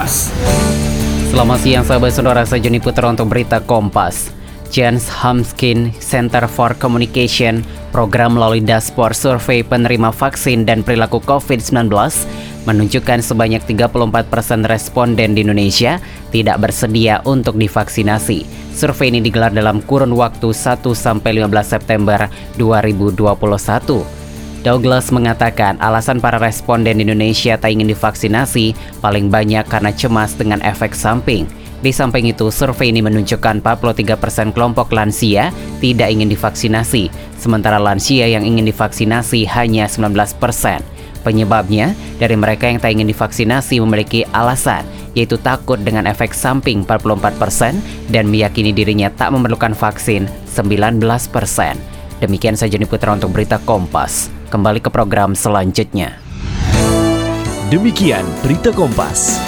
Kompas. Selamat siang sahabat saudara saya Joni Putra untuk berita Kompas. Jens Hamskin Center for Communication program melalui dashboard survei penerima vaksin dan perilaku COVID-19 menunjukkan sebanyak 34% responden di Indonesia tidak bersedia untuk divaksinasi. Survei ini digelar dalam kurun waktu 1 sampai 15 September 2021. Douglas mengatakan alasan para responden Indonesia tak ingin divaksinasi paling banyak karena cemas dengan efek samping. Di samping itu, survei ini menunjukkan 43% kelompok lansia tidak ingin divaksinasi, sementara lansia yang ingin divaksinasi hanya 19%. Penyebabnya, dari mereka yang tak ingin divaksinasi memiliki alasan, yaitu takut dengan efek samping 44% dan meyakini dirinya tak memerlukan vaksin 19%. Demikian saja Putra untuk Berita Kompas. Kembali ke program selanjutnya. Demikian Berita Kompas.